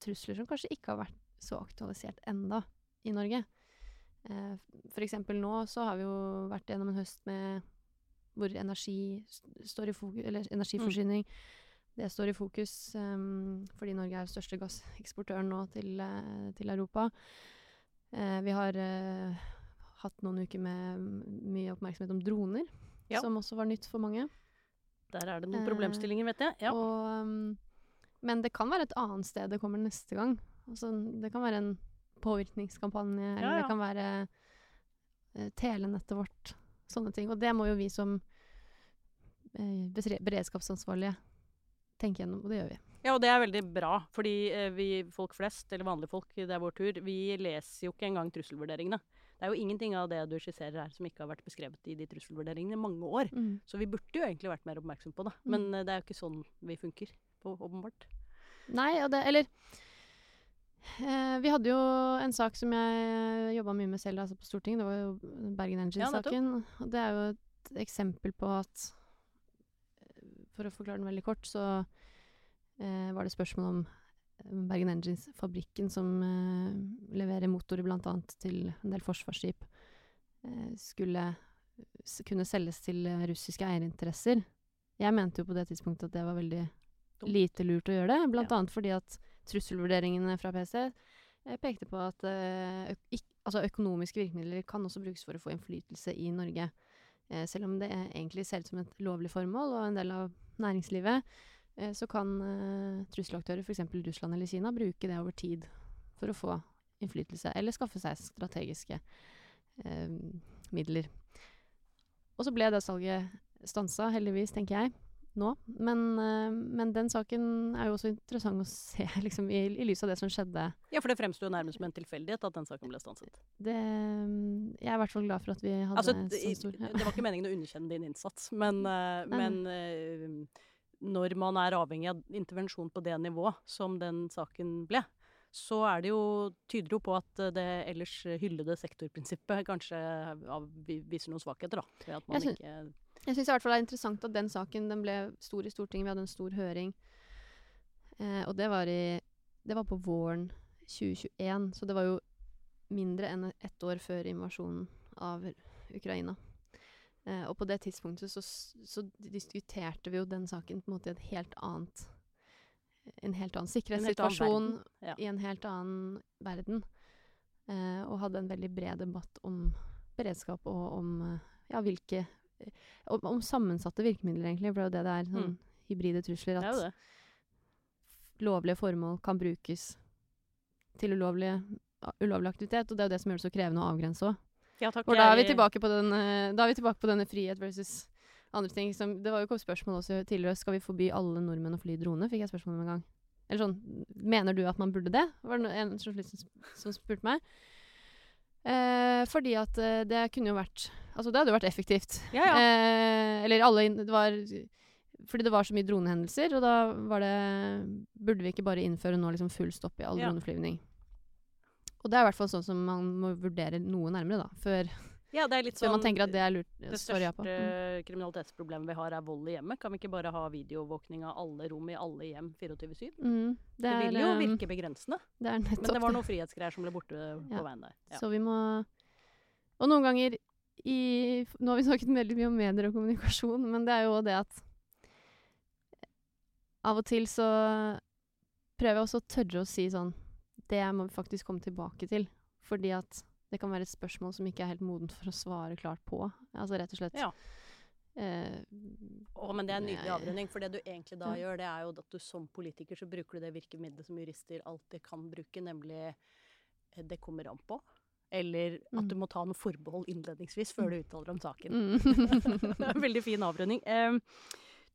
S2: trusler som kanskje ikke har vært så aktualisert enda i Norge. Eh, for eksempel nå så har vi jo vært gjennom en høst med hvor energi står i fokus, eller energiforsyning det står i fokus um, fordi Norge er største gasseksportøren nå til, eh, til Europa. Eh, vi har eh, hatt noen uker med mye oppmerksomhet om droner,
S1: Ja.
S2: som også var nytt for mange.
S1: Der er det noen problemstillinger, vet jeg. Ja.
S2: Og, um, men det kan være et annet sted det kommer neste gang. Altså, det kan være en påvirkningskampanje, eller
S1: Ja,
S2: det kan være eh, telenettet vårt. Sånne ting. Og det må jo vi som eh, beredskapsansvarlige tenke gjennom, og det gjør vi.
S1: Ja, og det er veldig bra, fordi eh, vi folk flest, eller vanlige folk, det er vår tur, vi leser jo ikke engang trusselvurderingene. Det er jo ingenting av det du skisserer her som ikke har vært beskrevet i de trusselvurderingene i mange år. Så vi burde jo egentlig vært mer oppmerksom på det.
S2: Mm.
S1: Men eh, det er jo ikke sånn vi funker, på, åpenbart.
S2: Nei, og det Eller eh, Vi hadde jo en sak som jeg jobba mye med selv altså på Stortinget. Det var jo Bergen Engines-saken. og det er jo et eksempel på at for å forklare den veldig kort, så eh, var det spørsmål om eh, Bergen Engines, fabrikken som eh, leverer motorer bl.a. til en del forsvarsskip, eh, skulle kunne selges til eh, russiske eierinteresser. Jeg mente jo på det tidspunktet at det var veldig
S1: Dumt.
S2: lite lurt å gjøre det, blant
S1: Ja.
S2: annet fordi at trusselvurderingene fra PST eh, pekte på at øk altså økonomiske virkemidler kan også brukes for å få innflytelse i Norge. Selv om det egentlig ser ut som et lovlig formål og en del av næringslivet, så kan eh, trusselaktører, f.eks. Russland eller Kina, bruke det over tid for å få innflytelse, eller skaffe seg strategiske eh, midler. Og så ble det salget stansa, heldigvis, tenker jeg, nå. Men, eh, men den saken er jo også interessant å se liksom, i, i lys av det som skjedde.
S1: Ja, for det fremsto jo nærmest som en tilfeldighet at den saken ble stanset.
S2: Det, jeg er i hvert fall glad for at vi hadde
S1: Altså,
S2: så stor ja.
S1: det var ikke meningen å underkjenne din innsats, men,
S2: uh,
S1: men eh, når man er avhengig av intervensjon på det nivået som den saken ble, så er det jo, tyder jo på at eh, det ellers hyllede sektorprinsippet kanskje av, viser noen svakheter, da. At man
S2: Jeg synes
S1: ikke
S2: Jeg syns i hvert fall det er interessant at den saken den ble stor i Stortinget. Vi hadde en stor høring. Eh, og det var, i, det var på våren 2021, så det var jo mindre enn ett år før invasjonen av Ukraina. Eh, og på det tidspunktet så, så diskuterte vi jo den saken på en måte i et helt annet En helt annen sikkerhetssituasjon
S1: annen ja.
S2: i en helt annen verden. Eh, og hadde en veldig bred debatt om beredskap og om eh, ja, hvilke om, om sammensatte virkemidler, egentlig. For det er jo det det er. Sånn
S1: Mm.
S2: hybride trusler.
S1: Det er
S2: At
S1: det.
S2: lovlige formål kan brukes til ulovlig, ulovlig aktivitet. Og det er jo det som gjør det så krevende å avgrense òg.
S1: Ja, takk.
S2: Da er, vi tilbake på den, eh, da er vi tilbake på denne frihet versus andre ting. Som, det var jo kommet spørsmål også tidligere. Skal vi forby alle nordmenn å fly drone? Fikk jeg spørsmål om en gang. Eller sånn Mener du at man burde det? Var det en journalist som, som spurte meg. Eh, fordi at eh, det kunne jo vært Altså, det hadde jo vært effektivt.
S1: Ja, ja.
S2: Eh, eller alle Det var fordi det var så mye dronehendelser, og da var det Burde vi ikke bare innføre nå liksom full stopp i all
S1: Ja.
S2: droneflyvning? Og det er i hvert fall sånn som man må vurdere noe nærmere, da. Før,
S1: ja, det er litt sånn
S2: man tenker at det er lurt.
S1: Det
S2: svarer ja
S1: største.
S2: Mm.
S1: kriminalitetsproblemet vi har, er vold i hjemmet. Kan vi ikke bare ha videoovervåkning av alle rom i alle hjem 24-7?
S2: Mm,
S1: Det,
S2: det,
S1: vil jo
S2: eh,
S1: virke begrensende.
S2: Det er nettopp
S1: Men det var noen frihetsgreier som ble borte på veien der. Ja.
S2: Så vi må Og noen ganger i Nå har vi snakket veldig mye om medier og kommunikasjon, men det er jo det at Av og til så prøver jeg også å tørre å si sånn Det må vi faktisk komme tilbake til. Fordi at det kan være et spørsmål som ikke er helt modent for å svare klart på. Altså rett og slett.
S1: Ja.
S2: Eh,
S1: oh, men det er en nydelig
S2: jeg-
S1: avrunding. For det du egentlig da
S2: Ja.
S1: gjør, det er jo at du som politiker så bruker du det virkemidlet som jurister alltid kan bruke, nemlig eh, 'det kommer an på'. Eller at
S2: Mm.
S1: du må ta noe forbehold innledningsvis før du uttaler om saken.
S2: mm.
S1: det er en veldig fin avrunding. Em,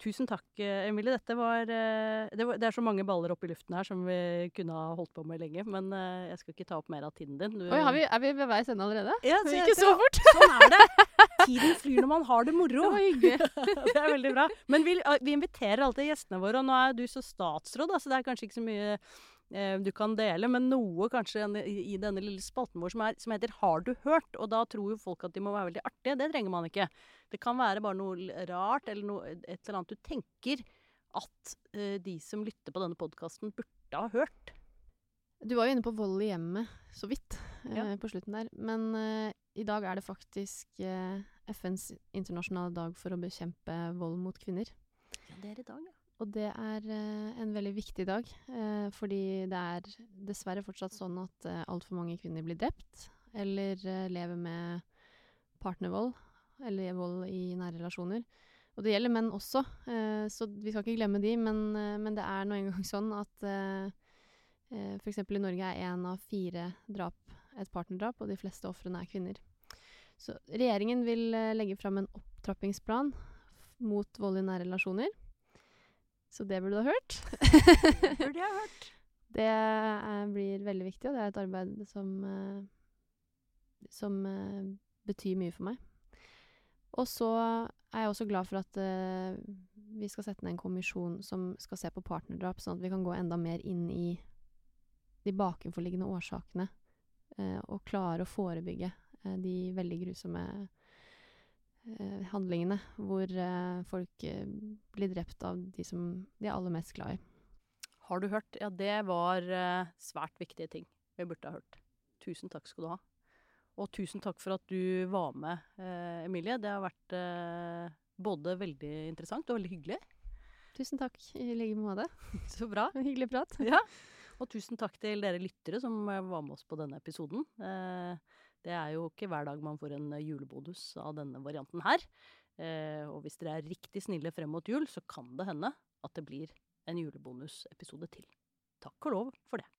S1: tusen takk, eh, Emilie. Dette var, eh, det var Det er så mange baller oppe i luften her som vi kunne ha holdt på med lenge. Men eh, jeg skal ikke ta opp mer av tiden din. Du,
S2: Oi, har vi, er vi ved veis ende allerede?
S1: Ja, så-
S2: ikke så fort!
S1: Sånn er det. Tiden flyr når man har det moro.
S2: Det var hyggelig.
S1: det er veldig bra. Men vi, vi inviterer alltid gjestene våre, og nå er du så statsråd, så så det er kanskje ikke så mye du kan dele, men noe kanskje i, denne lille spalten vår som, er, som heter 'Har du hørt?' Og da tror jo folk at de må være veldig artige. Det trenger man ikke. Det kan være bare noe rart eller noe, et eller annet du tenker at uh, de som lytter på denne podkasten, burde ha hørt.
S2: Du var jo inne på vold i hjemmet så vidt
S1: ja.
S2: uh, på slutten der. Men uh, i dag er det faktisk eh, FNs internasjonale dag for å bekjempe vold mot kvinner.
S1: Ja, det er i dag, ja.
S2: Og det er eh, en veldig viktig dag, eh, fordi det er dessverre fortsatt sånn at eh, altfor mange kvinner blir drept, eller lever med partnervold, eller vold i nære relasjoner. Og det gjelder menn også, så vi skal ikke glemme de, men, men det er nå engang sånn at f.eks. i Norge er én av fire drap et partnerdrap, og de fleste ofrene er kvinner. Så regjeringen vil legge fram en opptrappingsplan mot vold i nære relasjoner. Så det burde du ha hørt.
S1: Burde jeg ha hørt.
S2: Det eh, blir veldig viktig, og det er et arbeid som, eh, som eh, betyr mye for meg. Og så er jeg også glad for at uh, vi skal sette ned en kommisjon som skal se på partnerdrap, sånn at vi kan gå enda mer inn i de bakenforliggende årsakene, uh, og klare å forebygge uh, de veldig grusomme handlingene hvor eh, folk eh, blir drept av de som de er aller mest glad i.
S1: Har du hørt? Ja, det var eh, svært viktige ting vi burde ha hørt. Tusen takk skal du ha. Og tusen takk for at du var med, eh, Emilie. Det har vært eh, både veldig interessant og veldig hyggelig.
S2: Tusen takk i like måte.
S1: Så bra.
S2: Hyggelig prat.
S1: Ja. Og tusen takk til dere lyttere som eh, var med oss på denne episoden. Eh, det er jo ikke hver dag man får en eh, julebonus av denne varianten her. Eh, og hvis dere er riktig snille frem mot jul, så kan det hende at det blir en julebonusepisode til. Takk og lov for det.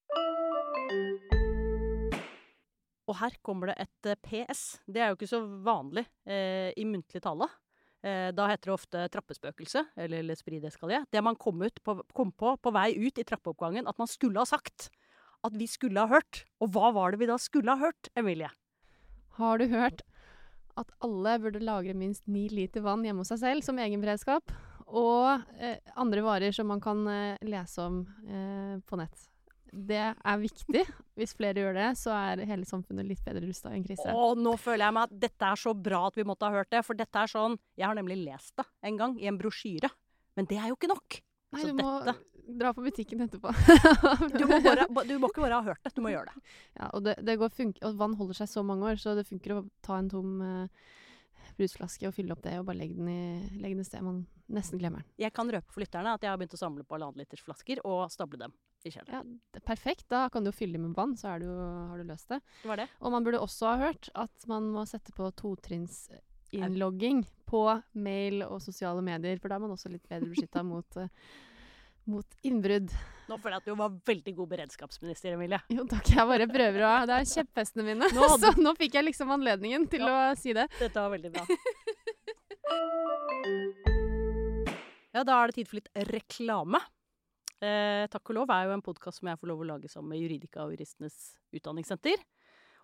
S1: Og her kommer det et eh, PS. Det er jo ikke så vanlig eh, i muntlig tale. Eh, da heter det ofte trappespøkelse, eller l'esprit. Det man kom, på, kom på på vei ut i trappeoppgangen at man skulle ha sagt. At vi skulle ha hørt. Og hva var det vi da skulle ha hørt, Emilie?
S2: Har du hørt at alle burde lagre minst ni liter vann hjemme hos seg selv som egen beredskap? Og eh, andre varer som man kan eh, lese om eh, på nett. Det er viktig. Hvis flere gjør det, så er hele samfunnet litt bedre rusta i en krise.
S1: Å, nå føler jeg meg at dette er så bra at vi måtte ha hørt det. For dette er sånn Jeg har nemlig lest det en gang i en brosjyre. Men det er jo ikke nok.
S2: Nei,
S1: så dette-
S2: dra på butikken etterpå.
S1: Du må, bare, du må ikke bare ha hørt det, du må gjøre det.
S2: Ja, og, det, det og vann holder seg så mange år, så det funker å ta en tom uh, brusflaske og fylle opp det, og bare legge den i legge den et sted man nesten glemmer den.
S1: Jeg kan røpe for lytterne at jeg har begynt å samle på halvannenlitersflasker liters flasker og stable dem i kjelleren.
S2: Ja, er perfekt. Da kan du jo fylle dem med vann, så du, har du løst det.
S1: Det var det.
S2: Og man burde også ha hørt at man må sette på totrinnsinnlogging på mail og sosiale medier, for da er man også litt bedre beskytta mot, eh, mot innbrudd.
S1: Nå føler jeg at du var veldig god beredskapsminister, Emilie.
S2: Jo takk, jeg bare prøver å Det er kjepphestene mine.
S1: Nå hadde-
S2: Så nå fikk jeg liksom anledningen til å si det.
S1: Dette var veldig bra. Ja, da er det tid for litt reklame. Eh, Takk og lov er jo en podkast som jeg får lov å lage sammen med Juridika og Juristenes Utdanningssenter.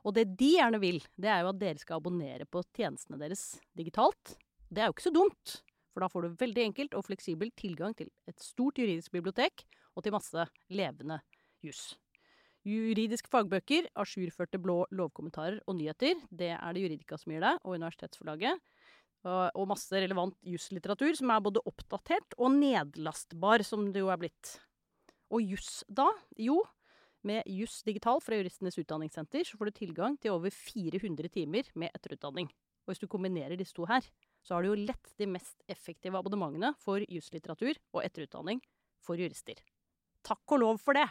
S1: Og det de gjerne vil, det er jo at dere skal abonnere på tjenestene deres digitalt. Det er jo ikke så dumt, for da får du veldig enkelt og fleksibel tilgang til et stort juridisk bibliotek og til masse levende juss. Juridiske fagbøker, ajourførte blå lovkommentarer og nyheter, det er det Juridika som gir deg, og Universitetsforlaget. Og, masse relevant juslitteratur som er både oppdatert og nedlastbar, som det jo er blitt. Og juss, da? Jo, med Juss digital fra Juristenes Utdanningssenter så får du tilgang til over 400 timer med etterutdanning. Og hvis du kombinerer disse to her, så har du jo lett de mest effektive abonnementene for juslitteratur og etterutdanning for jurister. Takk og lov for det!